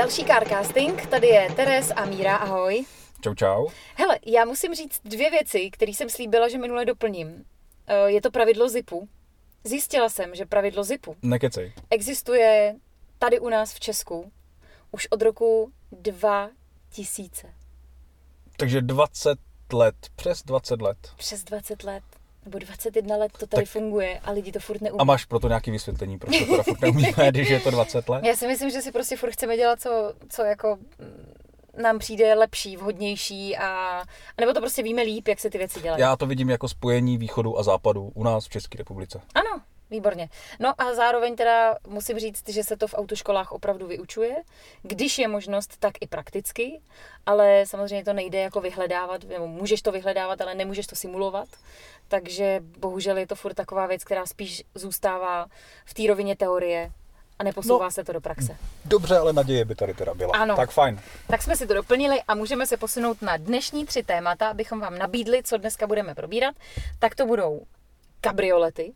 Další Carcasting, tady je Teres a Míra, ahoj. Čau, čau. Hele, já musím říct dvě věci, které jsem slíbila, že minule doplním. Eh, Je to pravidlo zipu. Zjistila jsem, že pravidlo zipu Nekecej. existuje tady u nás v Česku už od roku 2000. Takže 20 let, přes 20 let. Přes 20 let, nebo 21 let to tady Tak- funguje a lidi to furt neumí. A máš proto nějaký vysvětlení, proč to teda furt neumíme, když je to 20 let? Já si myslím, že si prostě furt chceme dělat, co, co jako mm, nám přijde lepší, vhodnější a, a nebo to prostě víme líp, jak se ty věci dělají. Já to vidím jako spojení východu a západu u nás v České republice. Ano, výborně. No a zároveň teda musím říct, že se to v autoškolách opravdu vyučuje, když je možnost, tak i prakticky, ale samozřejmě to nejde jako vyhledávat, nebo můžeš to vyhledávat, ale nemůžeš to simulovat, takže bohužel je to furt taková věc, která spíš zůstává v té rovině teorie a neposouvá No. se to do praxe. Dobře, ale naděje by tady teda byla. Ano. Tak fajn. Tak jsme si to doplnili a můžeme se posunout na dnešní tři témata, abychom vám nabídli, co dneska budeme probírat. Tak to budou kabriolety,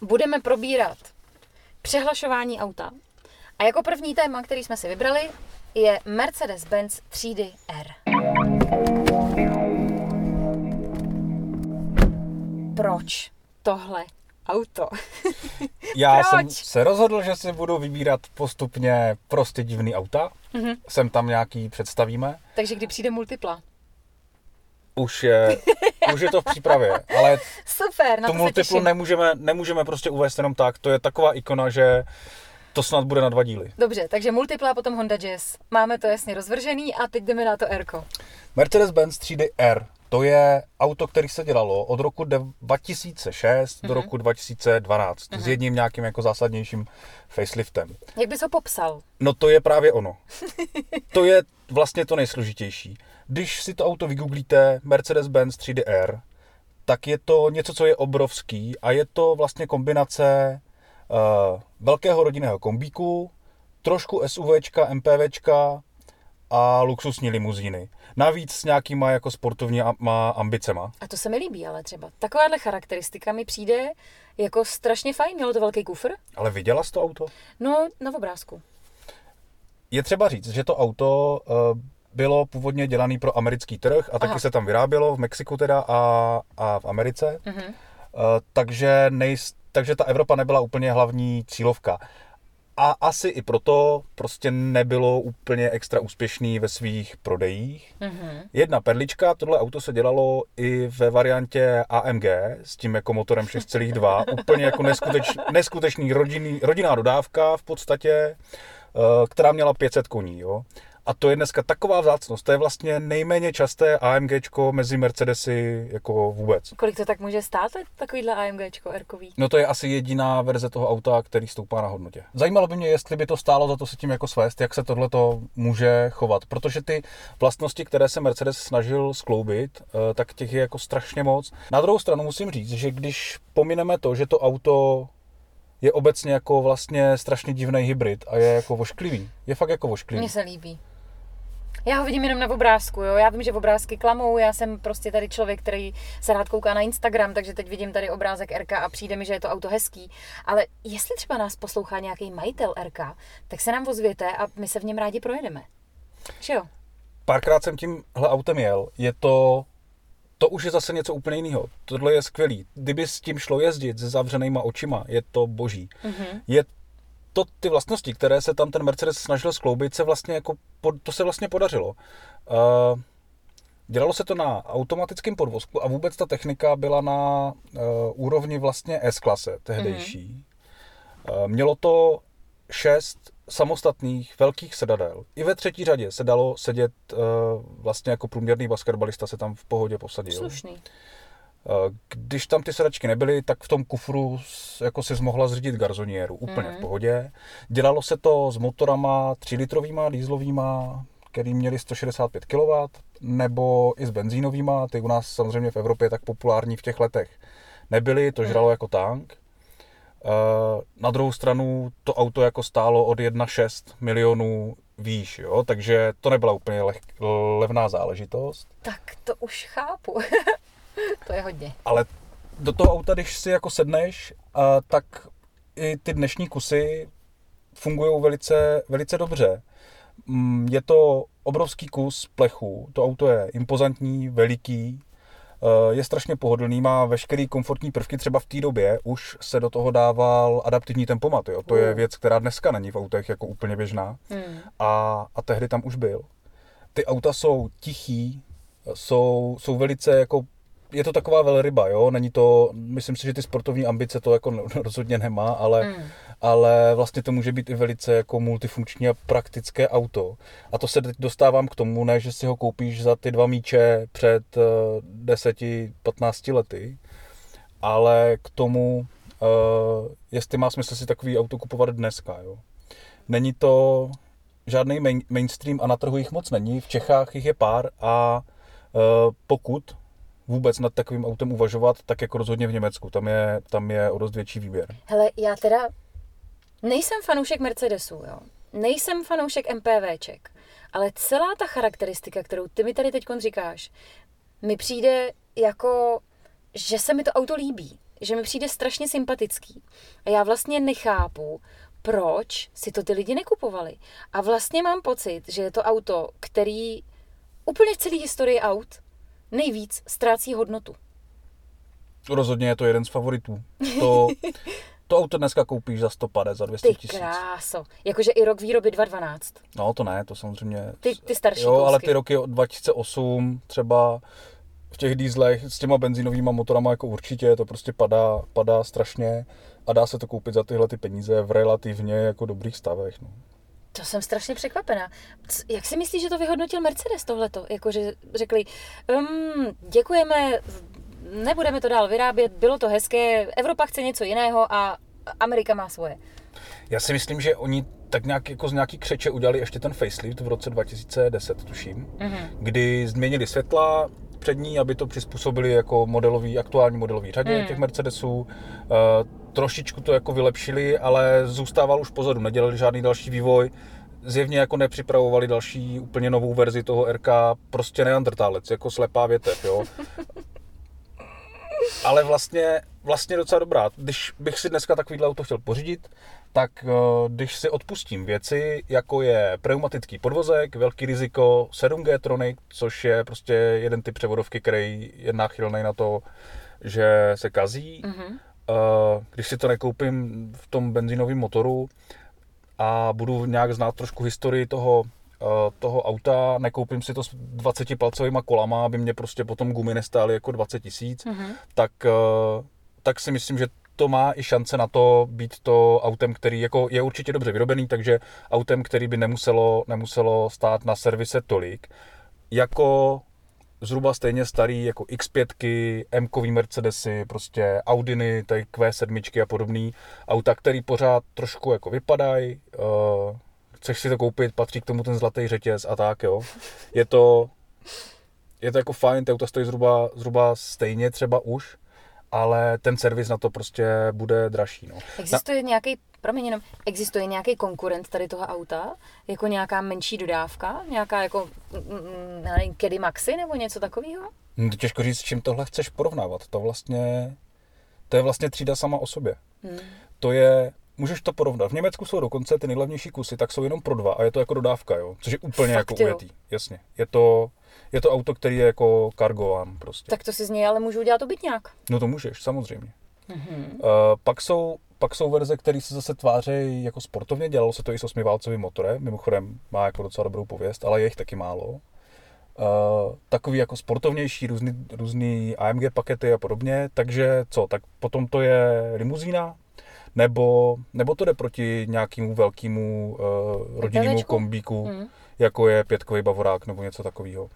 budeme probírat přehlašování auta a jako první téma, který jsme si vybrali, je Mercedes-Benz třídy R. Proč tohle auto? Já Proč? jsem se rozhodl, že si budu vybírat postupně prostě divný auta. Mhm. Sem tam nějaký představíme. Takže kdy přijde multipla? Už je, už je to v přípravě, ale Super, na to se multiplu nemůžeme, nemůžeme prostě uvést jenom tak. To je taková ikona, že to snad bude na dva díly. Dobře, takže multipla, potom Honda Jazz. Máme to jasně rozvržený a teď jdeme na to R. Mercedes-Benz třídy R, to je auto, které se dělalo od roku de- 2006 do roku 2012 s jedním nějakým jako zásadnějším faceliftem. Jak bys ho popsal? No to je právě ono. To je vlastně to nejsložitější. Když si to auto vygooglíte Mercedes-Benz třídy R, tak je to něco, co je obrovský a je to vlastně kombinace uh, velkého rodinného kombíku, trošku SUVčka, MPVčka a luxusní limuzíny. Navíc s nějakýma jako sportovníma ambicema. A to se mi líbí, ale třeba. Takováhle charakteristika mi přijde jako strašně fajn. Mělo to velký kufr? Ale viděla jsi to auto? No, na obrázku. Je třeba říct, že to auto eh, bylo původně dělané pro americký trh a taky Aha. se tam vyrábělo v Mexiku teda a, a v Americe. Mhm. Eh, takže, nejs, takže ta Evropa nebyla úplně hlavní cílovka. A asi i proto prostě nebylo úplně extra úspěšný ve svých prodejích. Mhm. Jedna perlička, tohle auto se dělalo i ve variantě AMG s tím jako motorem 6,2. Úplně jako neskuteč, neskutečný rodinný, rodinná dodávka v podstatě, eh, která měla 500 koní. Jo? A to je dneska taková vzácnost. To je vlastně nejméně časté AMGčko mezi Mercedesy jako vůbec. Kolik to tak může stát, takovýhle AMGčko R-kový? No to je asi jediná verze toho auta, který stoupá na hodnotě. Zajímalo by mě, jestli by to stálo za to se tím jako svést, jak se tohle to může chovat, protože ty vlastnosti, které se Mercedes snažil skloubit, eh, tak těch je jako strašně moc. Na druhou stranu musím říct, že když pomineme to, že to auto je obecně jako vlastně strašně divný hybrid a je jako vošklivý. Je fakt jako vošklivý. Mně se líbí. Já ho vidím jenom na obrázku, jo. Já vím, že obrázky klamou, já jsem prostě tady člověk, který se rád kouká na Instagram, takže teď vidím tady obrázek RK a přijde mi, že je to auto hezký. Ale jestli třeba nás poslouchá nějaký majitel RK, tak se nám ozvěte a my se v něm rádi projedeme. Že jo? Párkrát jsem tímhle autem jel. Je to to už je zase něco úplně jiného. Tohle je skvělý. Kdyby s tím šlo jezdit se zavřenýma očima, je to boží. Mhm. Je to ty vlastnosti, které se tam ten Mercedes snažil skloubit, se vlastně jako, to se vlastně podařilo. Uh, dělalo se to na automatickém podvozku a vůbec ta technika byla na uh, úrovni vlastně S-klase tehdejší. Uh, mělo to šest samostatných velkých sedadel. I ve třetí řadě se dalo sedět uh, vlastně jako průměrný basketbalista se tam v pohodě posadil. Slušný. Eh, Když tam ty sedačky nebyly, tak v tom kufru jako si mohla zřídit garzoniéru. Úplně Mhm. v pohodě. Dělalo se to s motorama 3 litrovýma, dýzlovýma, který měli 165 kW, nebo i s benzínovýma, ty u nás samozřejmě v Evropě tak populární v těch letech nebyly, to žralo jako tank. Eh, Na druhou stranu to auto jako stálo od 1,6 milionů výš, jo? takže to nebyla úplně leh, levná záležitost. Tak to už chápu. to je hodně. Ale do toho auta, když si jako sedneš, a tak i ty dnešní kusy fungují velice, velice dobře. Mm, Je to obrovský kus plechu, to auto je impozantní, veliký, je strašně pohodlný, má veškerý komfortní prvky, třeba v té době už se do toho dával adaptivní tempomat, jo? to je Uh. věc, která dneska není v autech jako úplně běžná Hmm. a, a tehdy tam už byl. Ty auta jsou tichý, jsou, jsou velice jako je to taková velryba, jo, není to, myslím si, že ty sportovní ambice to jako rozhodně nemá, ale, Hmm. ale vlastně to může být i velice jako multifunkční a praktické auto. A to se teď dostávám k tomu, ne, že si ho koupíš za ty dva míče před eh, 10-15 lety, ale k tomu, eh, jestli má smysl si takový auto kupovat dneska, jo. Není to žádný main, mainstream a na trhu jich moc není. V Čechách jich je pár a eh, pokud vůbec nad takovým autem uvažovat, tak jako rozhodně v Německu. Tam je, tam je o dost větší výběr. Hele, já teda nejsem fanoušek Mercedesu, jo. Nejsem fanoušek MPVček, ale celá ta charakteristika, kterou ty mi tady teď říkáš, mi přijde jako, že se mi to auto líbí, že mi přijde strašně sympatický. A já vlastně nechápu, proč si to ty lidi nekupovali. A vlastně mám pocit, že je to auto, který úplně v celé historii aut nejvíc ztrácí hodnotu. Rozhodně je to jeden z favoritů. To, to auto dneska koupíš za 150, za 200 Ty tisíc. kráso. Jakože i rok výroby 2012. No to ne, to samozřejmě. Ty, ty starší Jo, ale kousky. ty roky od 2008 třeba v těch dýzlech s těma benzínovými motorama jako určitě, to prostě padá, padá strašně a dá se to koupit za tyhle ty peníze v relativně jako dobrých stavech. No. To jsem strašně překvapená. Jak si myslíš, že to vyhodnotil Mercedes tohleto? Jakože řekli, um, děkujeme, nebudeme to dál vyrábět, bylo to hezké, Evropa chce něco jiného a Amerika má svoje. Já si myslím, že oni tak nějak jako z nějaký křeče udělali ještě ten facelift v roce 2010, tuším, Mhm. kdy změnili světla přední, aby to přizpůsobili jako modelový, aktuální modelový řadě Hmm. těch Mercedesů. Trošičku to jako vylepšili, ale zůstával už pozadu, nedělali žádný další vývoj. Zjevně jako nepřipravovali další úplně novou verzi toho RK, prostě neandertálec, jako slepá větev, jo. Ale vlastně, vlastně docela dobrá. Když bych si dneska takovýhle auto chtěl pořídit, tak eh, když si odpustím věci, jako je pneumatický podvozek, velký riziko, 7G Tronic, což je prostě jeden typ převodovky, který je náchylný na to, že se kazí. Mhm. Eh, Když si to nekoupím v tom benzínovém motoru a budu nějak znát trošku historii toho, eh, toho auta, nekoupím si to s 20 palcovými kolama, aby mě prostě potom gumy nestály jako 20 tisíc, Mhm. tak, eh, tak si myslím, že to má i šance na to být to autem, který jako je určitě dobře vyrobený, takže autem, který by nemuselo, nemuselo stát na servise tolik, jako zhruba stejně starý jako X5, m Mercedesy, prostě Audiny, tady Q7 a podobný auta, který pořád trošku jako vypadají, uh, chceš si to koupit, patří k tomu ten zlatý řetěz a tak, jo. Je to, je to jako fajn, ty auta stojí zhruba, zhruba stejně třeba už, ale ten servis na to prostě bude dražší, no. Existuje nějaký, promiň jenom, existuje nějaký konkurent tady toho auta? Jako nějaká menší dodávka? Nějaká jako, mm, mm, já nevím, Kedy Maxi nebo něco takového? No, to těžko říct, s čím tohle chceš porovnávat. To vlastně, to je vlastně třída sama o sobě. Hmm. To je, můžeš to porovnat. V Německu jsou dokonce ty nejlevnější kusy, tak jsou jenom pro dva a je to jako dodávka, jo. Což je úplně Fakt, jako jo. ujetý. Jasně. Je to, je to auto, který je jako cargován prostě. Tak to si z něj ale můžu udělat obytňák. No to můžeš, samozřejmě. Mhm. Uh, pak, jsou, pak jsou verze, které se zase tvářejí jako sportovně, dělalo se to i s osmiválcovým motorem, mimochodem má jako docela dobrou pověst, ale je jich taky málo. Uh, takový jako sportovnější, různý, různý AMG pakety a podobně, takže co, tak potom to je limuzína, nebo, nebo to jde proti nějakému velkému uh, rodinnému MPVčku? kombíku, Mhm. Jako je pětkový bavorák nebo něco takového. Uh,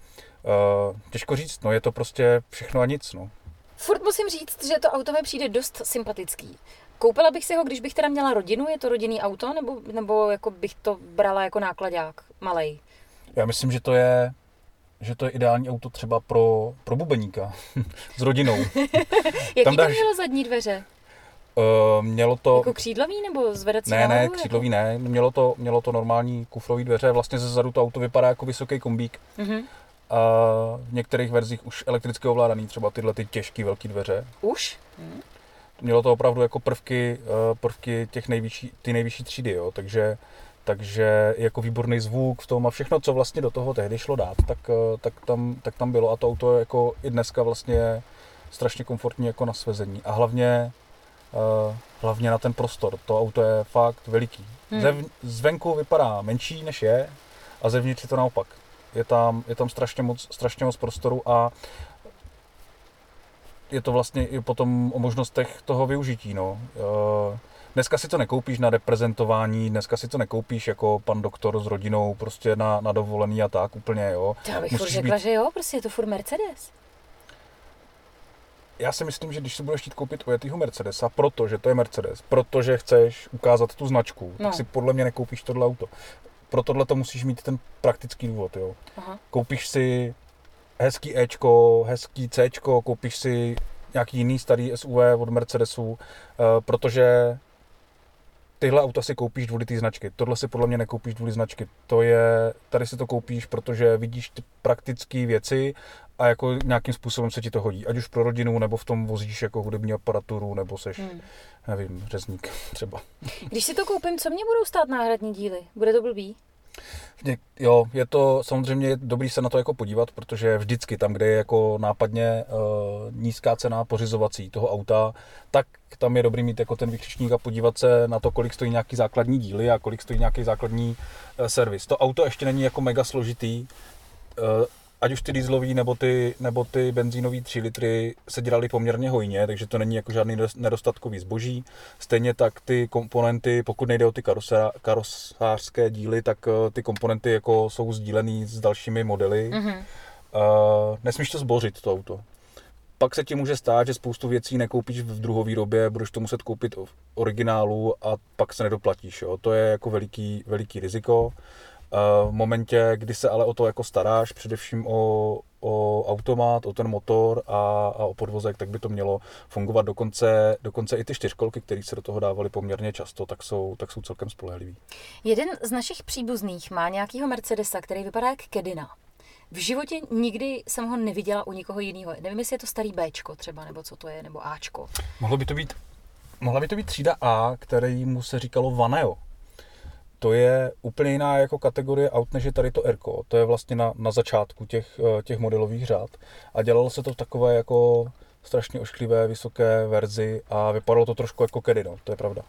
těžko říct, no je to prostě všechno a nic, no. Furt musím říct, že to auto mi přijde dost sympatický. Koupila bych si ho, když bych teda měla rodinu, je to rodinný auto, nebo, nebo jako bych to brala jako nákladák, malej. Já myslím, že to je, že to je ideální auto třeba pro, pro bubeníka s rodinou. Jaký Tam tam, dáš- mělo zadní dveře? Uh, mělo to... Jako křídlový nebo zvedací Ne, ne, křídlový ne. Mělo to, mělo to normální kufrový dveře. Vlastně ze zadu to auto vypadá jako vysoký kombík. Mhm. A v některých verzích už elektricky ovládaný, třeba tyhle ty těžké velké dveře. Už? Mhm. Mělo to opravdu jako prvky, eh, prvky těch nejvyšší, ty nejvyšší třídy, jo. Takže, takže jako výborný zvuk v tom a všechno, co vlastně do toho tehdy šlo dát, tak, eh, tak, tam, tak tam bylo a to auto jako i dneska vlastně je strašně komfortní jako na svezení a hlavně, hlavně na ten prostor. To auto je fakt veliký. Hmm. Zev, zvenku vypadá menší než je a zevnitř je to naopak. Je tam, je tam strašně, moc, strašně moc prostoru a je to vlastně i potom o možnostech toho využití. No. Uh, Dneska si to nekoupíš na reprezentování, dneska si to nekoupíš jako pan doktor s rodinou, prostě na, na dovolený a tak úplně, jo. Já bych furt řekla, být... že jo, prostě je to furt Mercedes. Já si myslím, že když si budeš chtít koupit ojetýho Mercedesa, protože to je Mercedes, protože chceš ukázat tu značku, no. tak si podle mě nekoupíš tohle auto. Pro tohle to musíš mít ten praktický důvod, jo. Aha. Koupíš si hezký Ečko, hezký Cčko, koupíš si nějaký jiný starý SUV od Mercedesu, eh, protože tyhle auta si koupíš kvůli té značky. Tohle si podle mě nekoupíš kvůli značky. To je, tady si to koupíš, protože vidíš ty praktické věci a jako nějakým způsobem se ti to hodí. Ať už pro rodinu, nebo v tom vozíš jako hudební aparaturu, nebo seš, hmm. nevím, řezník třeba. Když si to koupím, co mě budou stát náhradní díly? Bude to blbý? Jo, je to samozřejmě dobrý se na to jako podívat, protože vždycky tam, kde je jako nápadně uh, nízká cena pořizovací toho auta, tak tam je dobrý mít jako ten vykřičník a podívat se na to, kolik stojí nějaký základní díly a kolik stojí nějaký základní uh, servis. To auto ještě není jako mega složitý. Uh, ať už ty dieselový nebo ty, nebo ty benzínový 3 litry se dělaly poměrně hojně, takže to není jako žádný nedostatkový zboží. Stejně tak ty komponenty, pokud nejde o ty karosářské díly, tak eh, ty komponenty jako jsou sdílený s dalšími modely. Mm-hmm. Uh, nesmíš to zbořit, to auto. Pak se ti může stát, že spoustu věcí nekoupíš v druhovýrobě, budeš to muset koupit v originálu a pak se nedoplatíš. Jo. To je jako veliký, veliký riziko. V momentě, kdy se ale o to jako staráš, především o, o automat, o ten motor a, a o podvozek, tak by to mělo fungovat. Dokonce, dokonce i ty čtyřkolky, které se do toho dávaly poměrně často, tak jsou, tak jsou celkem spolehlivý. Jeden z našich příbuzných má nějakýho Mercedesa, který vypadá jak Kedina. V životě nikdy jsem ho neviděla u nikoho jiného. Nevím, jestli je to starý Bčko třeba, nebo co to je, nebo Ačko. Mohlo by to být, mohla by to být třída A, který mu se říkalo Vaneo to je úplně jiná jako kategorie aut, než je tady to Erko. To je vlastně na, na začátku těch, eh, těch modelových řád. A dělalo se to v takové jako strašně ošklivé, vysoké verzi a vypadalo to trošku jako Kedy, no, to je pravda.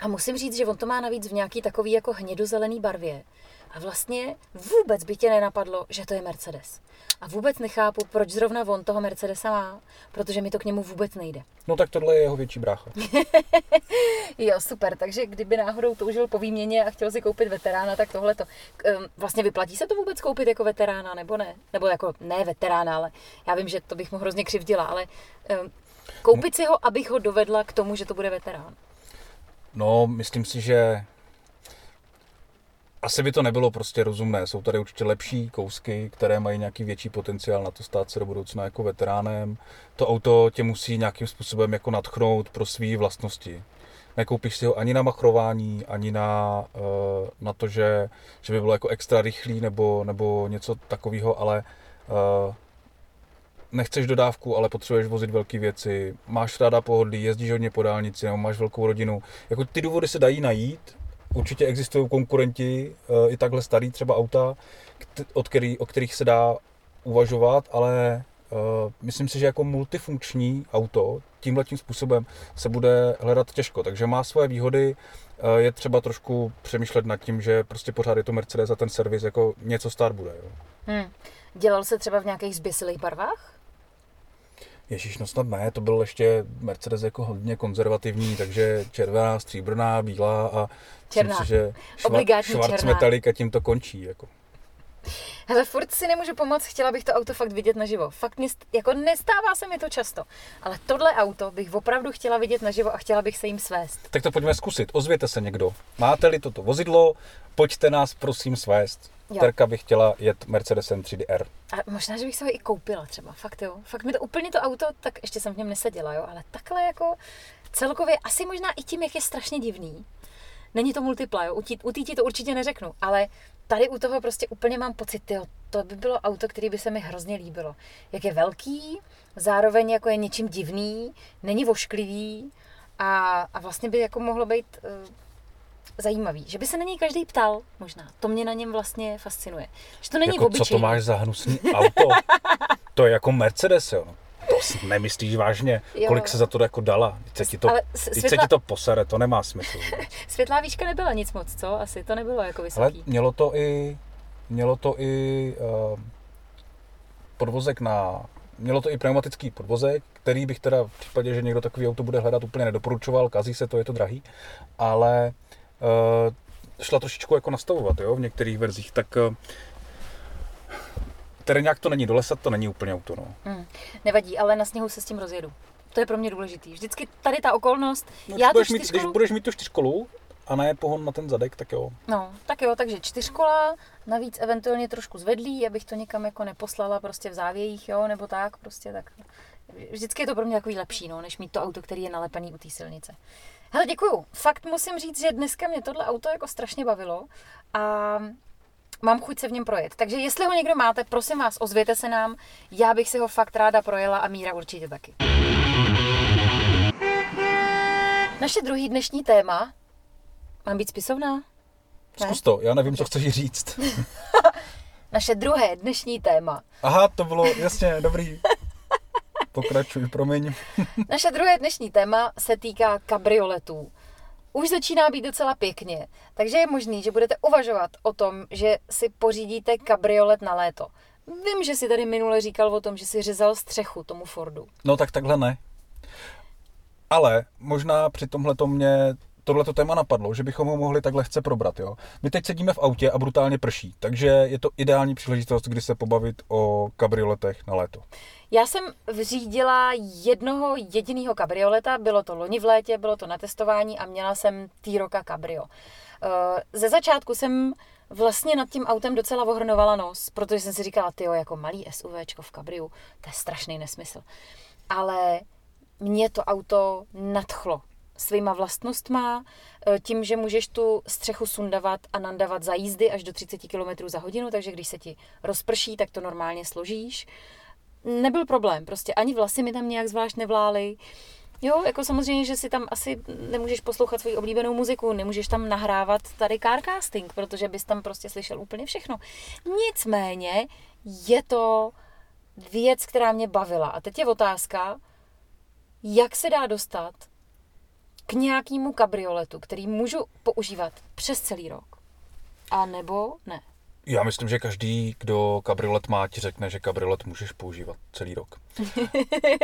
A musím říct, že on to má navíc v nějaký takový jako hnědozelený barvě. A vlastně vůbec by tě nenapadlo, že to je Mercedes. A vůbec nechápu, proč zrovna on toho Mercedesa má, protože mi to k němu vůbec nejde. No tak tohle je jeho větší brácha. jo, super. Takže kdyby náhodou toužil po výměně a chtěl si koupit veterána, tak tohle to. Vlastně vyplatí se to vůbec koupit jako veterána, nebo ne? Nebo jako ne veterána, ale já vím, že to bych mu hrozně křivdila, ale koupit si ho, abych ho dovedla k tomu, že to bude veterán. No, myslím si, že asi by to nebylo prostě rozumné. Jsou tady určitě lepší kousky, které mají nějaký větší potenciál na to stát se do budoucna jako veteránem. To auto tě musí nějakým způsobem jako nadchnout pro své vlastnosti. Nekoupíš si ho ani na machrování, ani na, eh, na to, že, že by bylo jako extra rychlý nebo, nebo něco takového, ale uh, nechceš dodávku, ale potřebuješ vozit velké věci, máš ráda pohodlí, jezdíš hodně po dálnici nebo máš velkou rodinu. Jako ty důvody se dají najít, určitě existují konkurenti, eh, i takhle starý třeba auta, od který, o kterých se dá uvažovat, ale uh, myslím si, že jako multifunkční auto tímhle tím způsobem se bude hledat těžko, takže má svoje výhody, uh, je třeba trošku přemýšlet nad tím, že prostě pořád je to Mercedes a ten servis jako něco stát bude. Jo. Hmm. Dělal se třeba v nějakých zběsilých barvách? Ježíš, no snad ne, to byl ještě Mercedes jako hodně konzervativní, takže červená, stříbrná, bílá a černá. myslím že šva, metalik a tím to končí. Jako. Hele, furt si nemůžu pomoct, chtěla bych to auto fakt vidět naživo. Fakt mě, jako nestává se mi to často. Ale tohle auto bych opravdu chtěla vidět naživo a chtěla bych se jim svést. Tak to pojďme zkusit. Ozvěte se někdo. Máte-li toto vozidlo, pojďte nás prosím svést. Jo. Terka by chtěla jet Mercedesem 3DR. A možná, že bych se ho i koupila třeba, fakt jo. Fakt mi to úplně to auto, tak ještě jsem v něm neseděla, jo, ale takhle jako celkově, asi možná i tím, jak je strašně divný. Není to multipla, jo, u té to určitě neřeknu, ale tady u toho prostě úplně mám pocit, jo, to by bylo auto, který by se mi hrozně líbilo. Jak je velký, zároveň jako je něčím divný, není vošklivý a, a vlastně by jako mohlo být uh, zajímavý, že by se na něj každý ptal, možná. To mě na něm vlastně fascinuje. Že to není jako, obyčejný. co to máš za hnusný auto? to je jako Mercedes, jo. To si nemyslíš vážně, Jo. kolik se za to jako dala? Teď se ti to, Ale s- teď se světla- ti to posere, to nemá smysl. vůbec. Světlá výška nebyla nic moc, co? Asi to nebylo jako Ale vysoký. mělo to i, mělo to i uh, podvozek na, mělo to i pneumatický podvozek, který bych teda v případě, že někdo takový auto bude hledat, úplně nedoporučoval, kazí se to, je to drahý, ale šla trošičku jako nastavovat, jo, v některých verzích, tak uh, terénák to není, do lesa to není úplně auto, no. Hmm. Nevadí, ale na sněhu se s tím rozjedu. To je pro mě důležitý. Vždycky tady ta okolnost, no já budeš mít, když čtyřkolu, budeš mít tu čtyřkolu a ne pohon na ten zadek, tak jo. no, tak jo, takže čtyřkola, navíc eventuálně trošku zvedlý, abych to někam jako neposlala prostě v závějích, jo, nebo tak, prostě tak. Vždycky je to pro mě takový lepší, no, než mít to auto, který je nalepený u té silnice. Hele, děkuju. Fakt musím říct, že dneska mě tohle auto jako strašně bavilo a mám chuť se v něm projet. Takže jestli ho někdo máte, prosím vás, ozvěte se nám. Já bych si ho fakt ráda projela a Míra určitě taky. Naše druhý dnešní téma. Mám být spisovná? Ne? Zkus to, já nevím, co chceš říct. Naše druhé dnešní téma. Aha, to bylo, jasně, dobrý. Pokračuj, promiň. Naše druhé dnešní téma se týká kabrioletů. Už začíná být docela pěkně, takže je možný, že budete uvažovat o tom, že si pořídíte kabriolet na léto. Vím, že si tady minule říkal o tom, že si řezal střechu tomu Fordu. No tak takhle ne. Ale možná při tomhle to mě tohleto téma napadlo, že bychom ho mohli tak lehce probrat. Jo? My teď sedíme v autě a brutálně prší, takže je to ideální příležitost, kdy se pobavit o kabrioletech na léto. Já jsem vřídila jednoho jediného kabrioleta, bylo to loni v létě, bylo to na testování a měla jsem T-Roka Cabrio. Eh, Ze začátku jsem vlastně nad tím autem docela ohrnovala nos, protože jsem si říkala, tyjo, jako malý SUVčko v kabriu, to je strašný nesmysl. Ale mě to auto nadchlo svýma vlastnostma, eh, tím, že můžeš tu střechu sundavat a nandavat za jízdy až do 30 km za hodinu, takže když se ti rozprší, tak to normálně složíš nebyl problém, prostě ani vlasy mi tam nějak zvlášť nevlály. Jo, jako samozřejmě, že si tam asi nemůžeš poslouchat svoji oblíbenou muziku, nemůžeš tam nahrávat tady carcasting, protože bys tam prostě slyšel úplně všechno. Nicméně je to věc, která mě bavila. A teď je otázka, jak se dá dostat k nějakému kabrioletu, který můžu používat přes celý rok. A nebo ne. Já myslím, že každý, kdo kabriolet má, ti řekne, že kabriolet můžeš používat celý rok.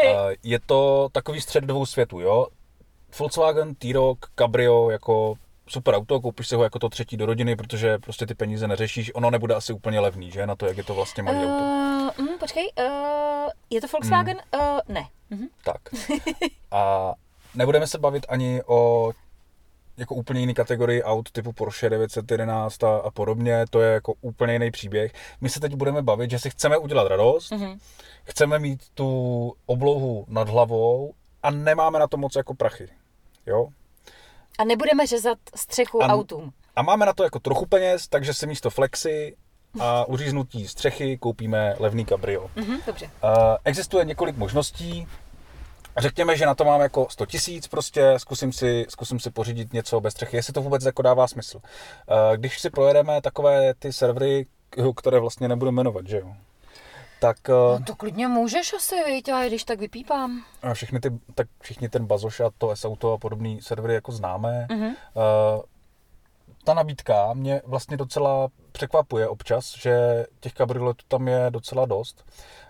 Eh, je to takový střed dvou světů, jo? Volkswagen, T-Roc, Cabrio, jako super auto, koupíš si ho jako to třetí do rodiny, protože prostě ty peníze neřešíš. Ono nebude asi úplně levný, že? Na to, jak je to vlastně malý auto. Uh, mm, počkej, uh, je to Volkswagen? Uh, ne. Mhm. Tak. A nebudeme se bavit ani o jako úplně jiný kategorii aut typu Porsche 911 a, a podobně, to je jako úplně jiný příběh. My se teď budeme bavit, že si chceme udělat radost, Mhm. chceme mít tu oblohu nad hlavou a nemáme na to moc jako prachy. Jo? A nebudeme řezat střechu An- autům. A máme na to jako trochu peněz, takže si místo flexy a uříznutí střechy koupíme levný kabrio. Mhm, dobře. Uh, existuje několik možností. Řekněme, že na to mám jako 100 tisíc, prostě zkusím si, zkusím si pořídit něco bez střechy, jestli to vůbec jako dává smysl. Uh, když si projedeme takové ty servery, které vlastně nebudu jmenovat, že jo, tak uh, No to klidně můžeš asi, viď, a když tak vypípám. a všechny ty, tak všichni ten Bazoš a to S-Auto a podobný servery jako známe. Mhm. Uh, ta nabídka mě vlastně docela překvapuje občas, že těch kabrioletů tam je docela dost.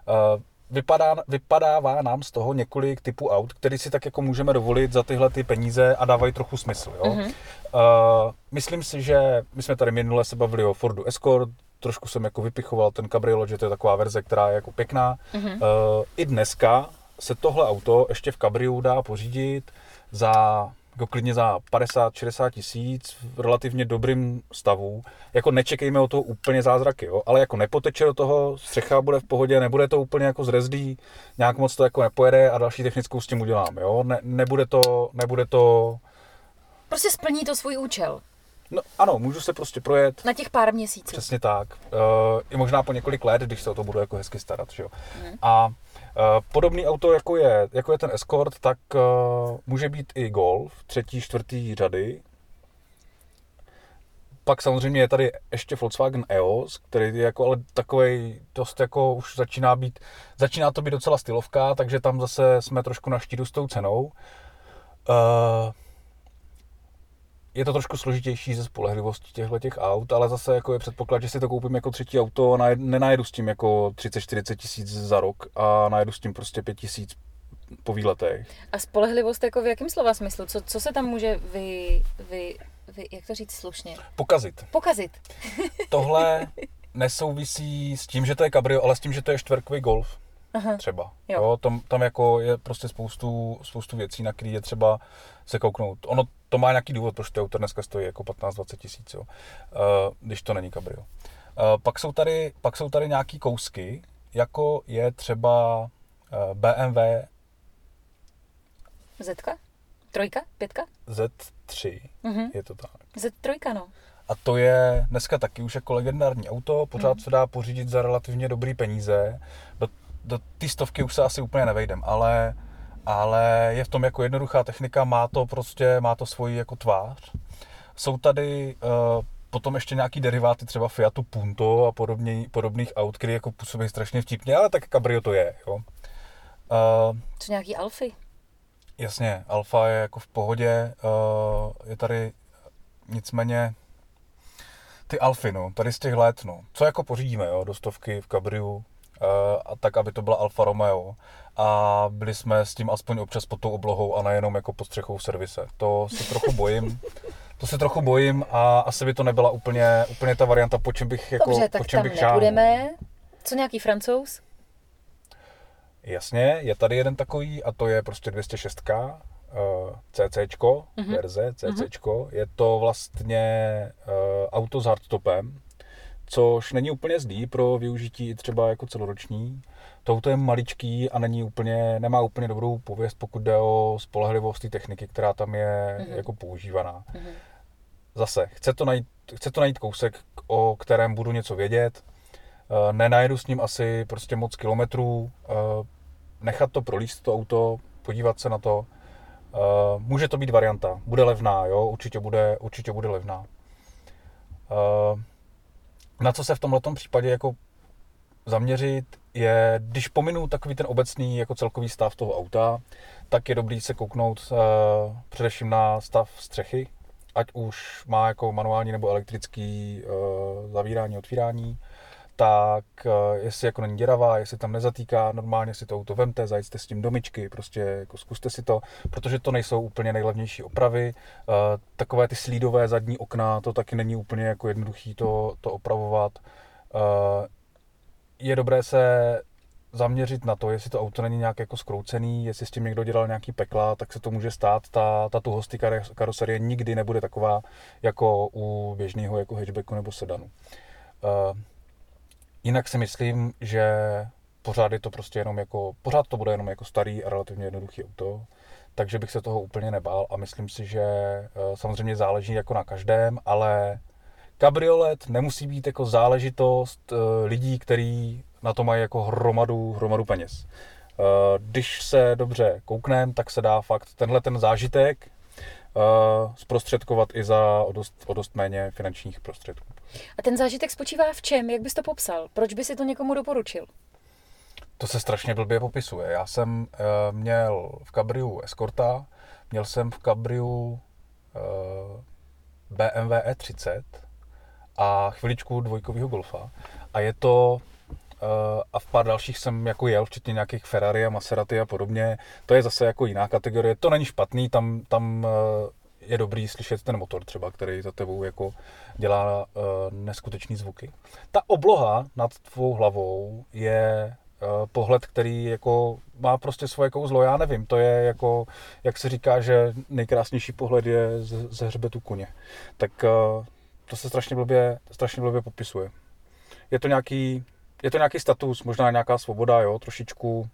Uh, vypadá, vypadává nám z toho několik typů aut, který si tak jako můžeme dovolit za tyhle ty peníze a dávají trochu smysl. Jo? Mhm. Uh, myslím si, že my jsme tady minule se bavili o Fordu Escort, trošku jsem jako vypichoval ten kabriolet, že to je taková verze, která je jako pěkná. Mhm. Uh, I dneska se tohle auto ještě v kabriu dá pořídit za jako klidně za 50-60 tisíc v relativně dobrým stavu. Jako nečekejme o toho úplně zázraky, jo? ale jako nepoteče do toho, střecha bude v pohodě, nebude to úplně jako zrezdý, nějak moc to jako nepojede a další technickou s tím udělám. Jo? Ne, nebude, to, nebude to... Prostě splní to svůj účel. No ano, můžu se prostě projet, Na těch pár měsíců. Přesně tak. Uh, I možná po několik let, když se o to budu jako hezky starat. Že jo? Mhm. A podobný auto, jako je, jako je ten Escort, tak uh, může být i Golf, třetí, čtvrtý řady. pak samozřejmě je tady ještě Volkswagen EOS, který je jako ale takový dost jako už začíná být, začíná to být docela stylovka, takže tam zase jsme trošku na štíru s tou cenou. Uh, je to trošku složitější ze spolehlivosti těchto těch aut, ale zase jako je předpoklad, že si to koupím jako třetí auto a nenajedu s tím jako 30-40 tisíc za rok a najedu s tím prostě 5 tisíc po výletech. A spolehlivost jako v jakém slova smyslu? Co, co se tam může vy, vy, vy, jak to říct slušně? Pokazit. Pokazit. Tohle nesouvisí s tím, že to je kabrio, ale s tím, že to je čtverkový golf. Aha. Třeba. Jo. Jo, tam, tam jako je prostě spoustu, spoustu věcí, na které je třeba se kouknout. Ono to má nějaký důvod, proč to auto dneska stojí jako 15-20 tisíc, jo. Uh, když to není kabrio. Uh, pak, jsou tady, pak jsou tady nějaký kousky, jako je třeba uh, BMW Zetka? Trojka? Pětka? Z3, uh-huh. je to tak. Z3, no. A to je dneska taky už jako legendární auto, pořád uh-huh. se dá pořídit za relativně dobrý peníze. Do, do té stovky už se asi úplně nevejdem, ale, ale je v tom jako jednoduchá technika, má to prostě, má to svoji jako tvář. Jsou tady uh, potom ještě nějaký deriváty, třeba Fiatu Punto a podobně, podobných aut, které jako působí strašně vtipně, ale tak Cabrio to je, jo. Uh, Co nějaký Alfy? Jasně, Alfa je jako v pohodě, uh, je tady nicméně ty Alfy, no, tady z těch let, no, co jako pořídíme, jo, do stovky v Cabriu, a tak, aby to byla Alfa Romeo a byli jsme s tím aspoň občas pod tou oblohou a nejenom jako pod střechou v servise. To se trochu bojím. To se trochu bojím a asi by to nebyla úplně, úplně ta varianta, po čem bych jako, Dobře, tak po čem tam bych nebudeme. Co nějaký francouz? Jasně, je tady jeden takový a to je prostě 206 uh, CC uh-huh. verze, CC. Uh-huh. Je to vlastně uh, auto s hardtopem, což není úplně zlý pro využití třeba jako celoroční. To auto je maličký a není úplně, nemá úplně dobrou pověst, pokud jde o spolehlivost té techniky, která tam je uh-huh. jako používaná. Uh-huh. Zase, chce to, najít, chce to najít kousek, o kterém budu něco vědět, eh, nenajedu s ním asi prostě moc kilometrů, eh, nechat to prolíst to auto, podívat se na to. Uh, může to být varianta, bude levná, jo, určitě bude, určitě bude levná. Na co se v tomhle případě jako zaměřit je, když pominu takový ten obecný jako celkový stav toho auta, tak je dobrý se kouknout uh, především na stav střechy, ať už má jako manuální nebo elektrický uh, zavírání, otvírání tak eh, jestli jako není děravá, jestli tam nezatýká, normálně si to auto vemte, zajďte s tím domičky, prostě jako zkuste si to, protože to nejsou úplně nejlevnější opravy. Eh, takové ty slídové zadní okna, to taky není úplně jako jednoduchý to, to opravovat. Eh, je dobré se zaměřit na to, jestli to auto není nějak jako skroucený, jestli s tím někdo dělal nějaký pekla, tak se to může stát. Ta, ta tuhost karoserie nikdy nebude taková jako u běžného jako hatchbacku nebo sedanu. Jinak si myslím, že pořád je to prostě jenom jako, pořád to bude jenom jako starý a relativně jednoduchý auto, takže bych se toho úplně nebál a myslím si, že eh, samozřejmě záleží jako na každém, ale kabriolet nemusí být jako záležitost eh, lidí, kteří na to mají jako hromadu, hromadu peněz. Eh, když se dobře koukneme, tak se dá fakt tenhle ten zážitek zprostředkovat i za o dost, o dost méně finančních prostředků. A ten zážitek spočívá v čem? Jak bys to popsal? Proč by si to někomu doporučil? To se strašně blbě popisuje. Já jsem uh, měl v Cabriu Escorta, měl jsem v Cabriu uh, BMW E30 a chviličku dvojkového Golfa. A je to a v pár dalších jsem jako jel, včetně nějakých Ferrari a Maserati a podobně. To je zase jako jiná kategorie. To není špatný, tam, tam uh, je dobrý slyšet ten motor třeba, který za tebou jako dělá uh, neskutečný zvuky. Ta obloha nad tvou hlavou je pohled, který jako má prostě svoje kouzlo, já nevím, to je jako, jak se říká, že nejkrásnější pohled je ze, hřbetu koně. Tak to se strašně blbě, strašně blbě popisuje. Je to nějaký, je to nějaký status, možná nějaká svoboda, jo, trošičku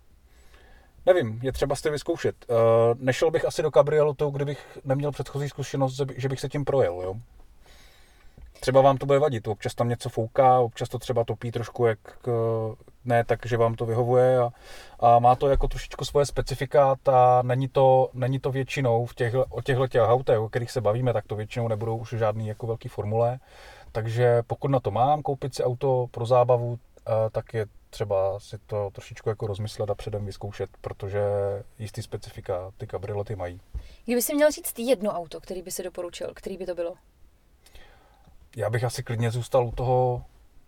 Nevím, je třeba si vyzkoušet. Uh, nešel bych asi do kabrioletu, kdybych neměl předchozí zkušenost, že bych se tím projel, jo? třeba vám to bude vadit, občas tam něco fouká, občas to třeba topí trošku, jak eh, ne, takže vám to vyhovuje a, a má to jako trošičku svoje specifikát a není to, není to většinou v těch, o těchto těch autech, o kterých se bavíme, tak to většinou nebudou už žádný jako velký formule, takže pokud na to mám koupit si auto pro zábavu, eh, tak je třeba si to trošičku jako rozmyslet a předem vyzkoušet, protože jistý specifika ty kabriolety mají. Kdyby si měl říct jedno auto, který by si doporučil, který by to bylo? Já bych asi klidně zůstal u toho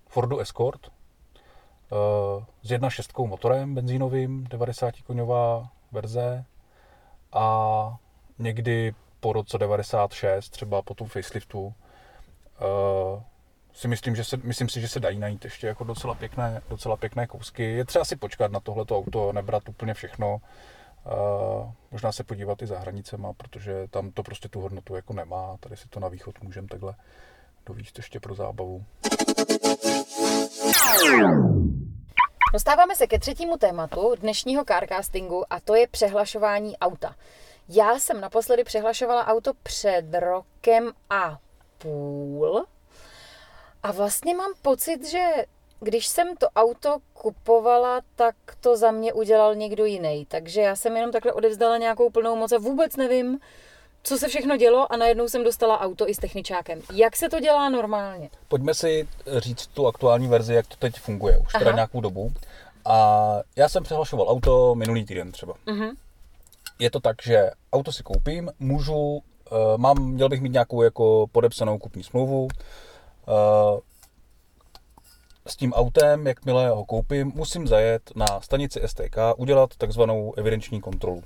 Fordu Escort eh, s 1.6 motorem benzínovým, 90 koňová verze a někdy po roce 96, třeba po tom faceliftu, eh, si myslím, že se, myslím si, že se dají najít ještě jako docela pěkné, docela pěkné kousky. Je třeba si počkat na tohleto auto, nebrat úplně všechno. Uh, možná se podívat i za hranicema, protože tam to prostě tu hodnotu jako nemá. Tady si to na východ můžeme takhle dovíct ještě pro zábavu. Dostáváme se ke třetímu tématu dnešního carcastingu a to je přehlašování auta. Já jsem naposledy přehlašovala auto před rokem a půl a vlastně mám pocit, že když jsem to auto kupovala, tak to za mě udělal někdo jiný. Takže já jsem jenom takhle odevzdala nějakou plnou moc a vůbec nevím, co se všechno dělo a najednou jsem dostala auto i s techničákem. Jak se to dělá normálně? Pojďme si říct tu aktuální verzi, jak to teď funguje, už teda nějakou dobu. A já jsem přehlašoval auto minulý týden třeba. Uh-huh. Je to tak, že auto si koupím, můžu, uh, mám, měl bych mít nějakou jako podepsanou kupní smlouvu, s tím autem, jakmile ho koupím, musím zajet na stanici STK, udělat takzvanou evidenční kontrolu.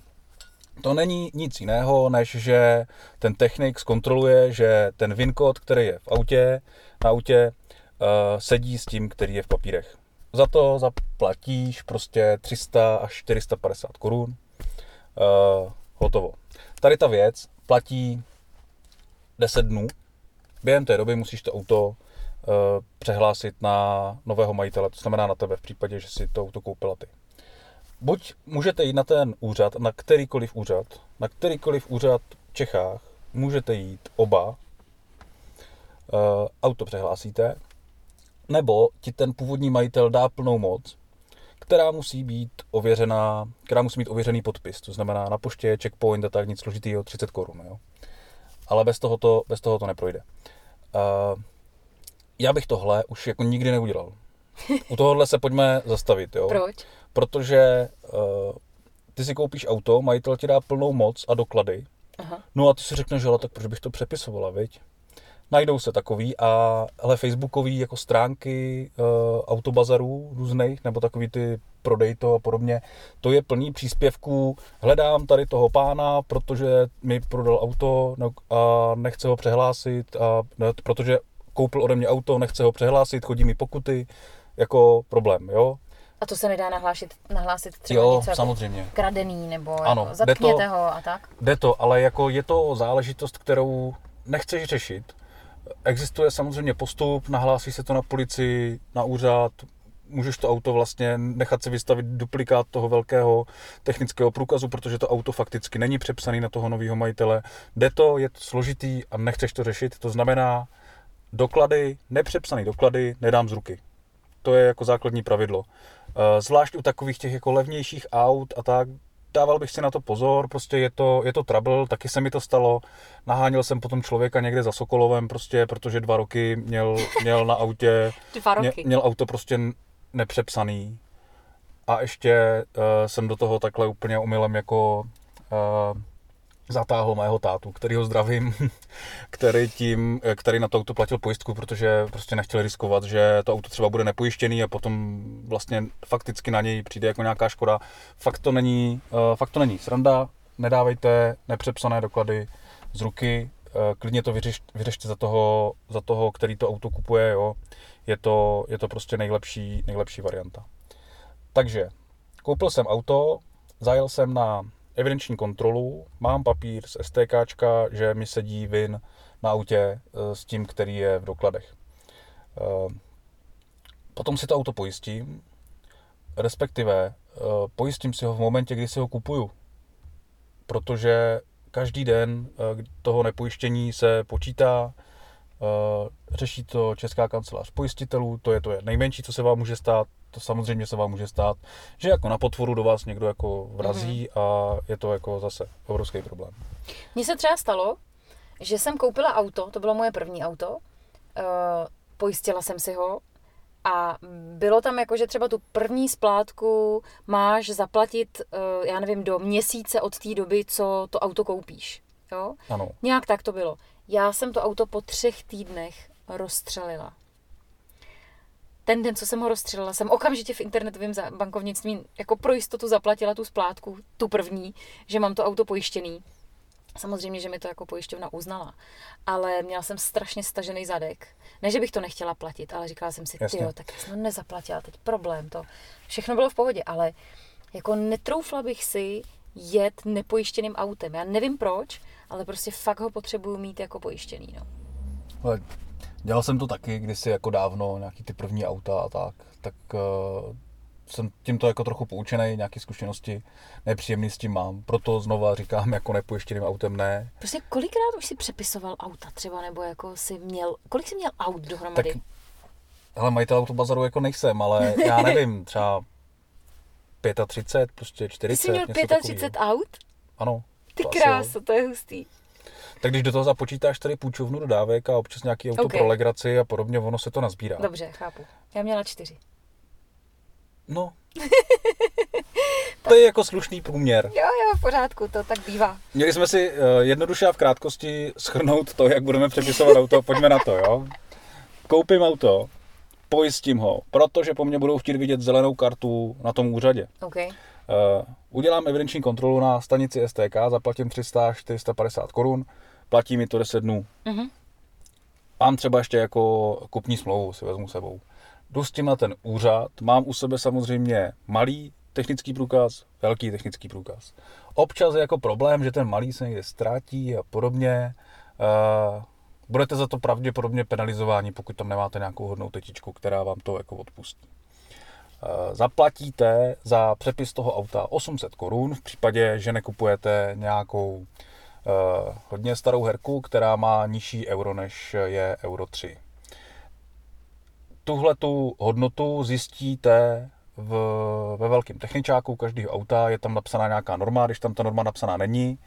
To není nic jiného, než že ten technik zkontroluje, že ten VIN kód, který je v autě, na autě, uh, sedí s tím, který je v papírech. Za to zaplatíš prostě 300 až 450 korun. Uh, hotovo. Tady ta věc platí 10 dnů. Během té doby musíš to auto Eh, přehlásit na nového majitele, to znamená na tebe v případě, že si to auto koupila ty. Buď můžete jít na ten úřad, na kterýkoliv úřad, na kterýkoliv úřad v Čechách, můžete jít oba, eh, auto přehlásíte, nebo ti ten původní majitel dá plnou moc, která musí být ověřená, která musí mít ověřený podpis, to znamená na poště, checkpoint a tak nic složitýho, 30 korun, jo. Ale bez toho to, bez toho to neprojde. Uh, já bych tohle už jako nikdy neudělal. U tohohle se pojďme zastavit, jo. Proč? Protože uh, ty si koupíš auto, majitel ti dá plnou moc a doklady, Aha. no a ty si řekneš, že tak proč bych to přepisovala, viď? Najdou se takový a hele, facebookový jako stránky uh, autobazarů různých, nebo takový ty prodej to a podobně, to je plný příspěvků, hledám tady toho pána, protože mi prodal auto no, a nechce ho přehlásit, a, ne, protože koupil ode mě auto, nechce ho přehlásit, chodí mi pokuty, jako problém, jo. A to se nedá nahlásit, nahlásit třeba jo, něco jako samozřejmě. Jako kradený nebo ano, jako zatkněte to, ho a tak? Jde to, ale jako je to záležitost, kterou nechceš řešit. Existuje samozřejmě postup, nahlásí se to na policii, na úřad, můžeš to auto vlastně nechat si vystavit duplikát toho velkého technického průkazu, protože to auto fakticky není přepsaný na toho nového majitele. Jde to, je to složitý a nechceš to řešit, to znamená, doklady, nepřepsané doklady nedám z ruky. To je jako základní pravidlo. Eh, zvlášť u takových těch jako levnějších aut a tak, dával bych si na to pozor, prostě je to, je to trouble, taky se mi to stalo. Naháněl jsem potom člověka někde za Sokolovem, prostě, protože dva roky měl, měl na autě, dva roky. Mě, měl auto prostě nepřepsaný. A ještě uh, jsem do toho takhle úplně umylem jako uh, zatáhl mého tátu, který ho zdravím, který, tím, který na to auto platil pojistku, protože prostě nechtěl riskovat, že to auto třeba bude nepojištěný a potom vlastně fakticky na něj přijde jako nějaká škoda. Fakt to není, eh, fakt to není sranda, nedávejte nepřepsané doklady z ruky, eh, klidně to vyřeš, vyřešte za toho, za toho, který to auto kupuje, jo. Je to, je to prostě nejlepší, nejlepší varianta. Takže koupil jsem auto, zajel jsem na evidenční kontrolu, mám papír z STK, že mi sedí VIN na autě eh, s tím, který je v dokladech. Eh, potom si to auto pojistím, respektive eh, pojistím si ho v momentě, kdy si ho kupuju. Protože každý den toho nepojištění se počítá, řeší to Česká kancelář pojistitelů, to je to nejmenší, co se vám může stát, to samozřejmě se vám může stát, že jako na potvoru do vás někdo jako vrazí mm-hmm. a je to jako zase obrovský problém. Mně se třeba stalo, že jsem koupila auto, to bylo moje první auto, uh, pojistila jsem si ho a bylo tam jako, že třeba tu první splátku máš zaplatit, uh, já nevím, do měsíce od té doby, co to auto koupíš. Jo? Ano. Nějak tak to bylo. Já jsem to auto po třech týdnech rozstřelila. Ten den, co jsem ho rozstřelila, jsem okamžitě v internetovém bankovnictví jako pro jistotu zaplatila tu splátku, tu první, že mám to auto pojištěný. Samozřejmě, že mi to jako pojišťovna uznala, ale měla jsem strašně stažený zadek. Ne, že bych to nechtěla platit, ale říkala jsem si, ty tak já jsem to nezaplatila, teď problém to. Všechno bylo v pohodě, ale jako netroufla bych si jet nepojištěným autem. Já nevím proč, ale prostě fakt ho potřebuju mít jako pojištěný. No. Ale dělal jsem to taky kdysi jako dávno, nějaký ty první auta a tak. Tak uh, jsem tímto jako trochu poučený, nějaké zkušenosti nepříjemný s tím mám. Proto znova říkám, jako nepojištěným autem ne. Prostě kolikrát už si přepisoval auta třeba, nebo jako si měl, kolik jsi měl aut dohromady? Tak, hele, majitel autobazaru jako nejsem, ale já nevím, třeba 35, prostě 40. Ty jsi měl 35 aut? Ano. Ty krása, to je hustý. Tak když do toho započítáš tady půjčovnu dodávek a občas nějaký auto okay. pro legraci a podobně, ono se to nazbírá. Dobře, chápu. Já měla čtyři. No. to je jako slušný průměr. Jo, jo, v pořádku, to tak bývá. Měli jsme si uh, jednoduše a v krátkosti schrnout to, jak budeme přepisovat auto. Pojďme na to, jo. Koupím auto, pojistím ho, protože po mně budou chtít vidět zelenou kartu na tom úřadě. Okay. Uh, udělám evidenční kontrolu na stanici STK, zaplatím 300-450 korun, platí mi to 10 dnů. Uh-huh. Mám třeba ještě jako kupní smlouvu, si vezmu sebou. Jdu s tím na ten úřad, mám u sebe samozřejmě malý technický průkaz, velký technický průkaz. Občas je jako problém, že ten malý se někde ztrátí a podobně. Uh, budete za to pravděpodobně penalizováni, pokud tam nemáte nějakou hodnou tetičku, která vám to jako odpustí. Eh, zaplatíte za přepis toho auta 800 korun. V případě, že nekupujete nějakou uh, hodně starou herku, která má nižší euro než je euro 3. Tuhle tu hodnotu zjistíte v, ve velkém techničáku každého auta, je tam napsaná nějaká norma, když tam ta norma napsaná není,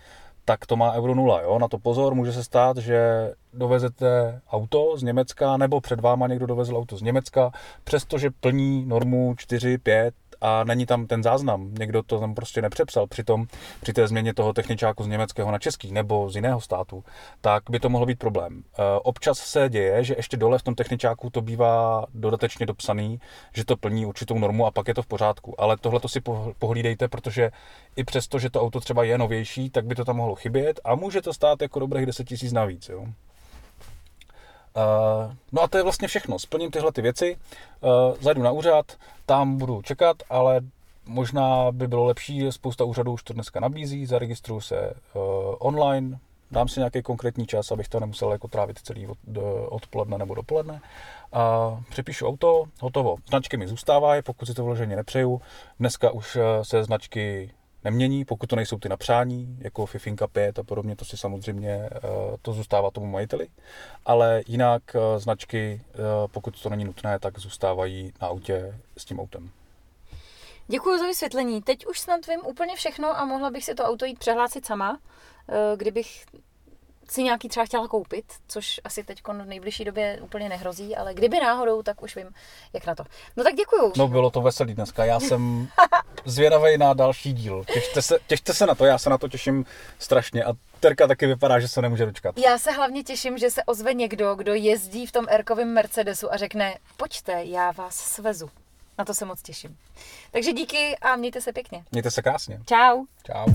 tak to má euro 0. Jo? Na to pozor, může se stát, že dovezete auto z Německa nebo před váma někdo dovezl auto z Německa, přestože plní normu 4, 5 a není tam ten záznam. Někdo to tam prostě nepřepsal. Přitom při té změně toho techničáku z německého na český nebo z jiného státu, tak by to mohlo být problém. E, občas se děje, že ještě dole v tom techničáku to bývá dodatečně dopsaný, že to plní určitou normu a pak je to v pořádku. Ale tohle to si pohlídejte, protože i přesto, že to auto třeba je novější, tak by to tam mohlo chybět a může to stát jako dobrých 10 tisíc navíc. Jo? Uh, no a to je vlastně všechno. Splním tyhle ty věci, uh, zajdu na úřad, tam budu čekat, ale možná by bylo lepší, spousta úřadů už to dneska nabízí, zaregistruju se uh, online, dám si nějaký konkrétní čas, abych to nemusel jako trávit celý od, odpoledne nebo dopoledne. A přepíšu auto, hotovo. Značky mi zůstávají, pokud si to vloženě nepřeju. Dneska už se značky nemění, pokud to nejsou ty napřání, jako Fifinka 5 a podobně, to si samozřejmě eh, to zůstává tomu majiteli, ale jinak eh, značky, eh, pokud to není nutné, tak zůstávají na autě s tím autem. Děkuji za vysvětlení. Teď už snad vím úplně všechno a mohla bych si to auto jít přehlásit sama, kdybych si nějaký třeba chtěla koupit, což asi teď v nejbližší době úplně nehrozí, ale kdyby náhodou, tak už vím, jak na to. No tak děkuju. No bylo to veselý dneska. Já jsem zvědavý na další díl. Těšte se, těšte se na to, já se na to těším strašně a Terka taky vypadá, že se nemůže dočkat. Já se hlavně těším, že se ozve někdo, kdo jezdí v tom Erkovém Mercedesu a řekne, pojďte, já vás svezu. Na to se moc těším. Takže díky a mějte se pěkně. Mějte se krásně. Čau. Čau.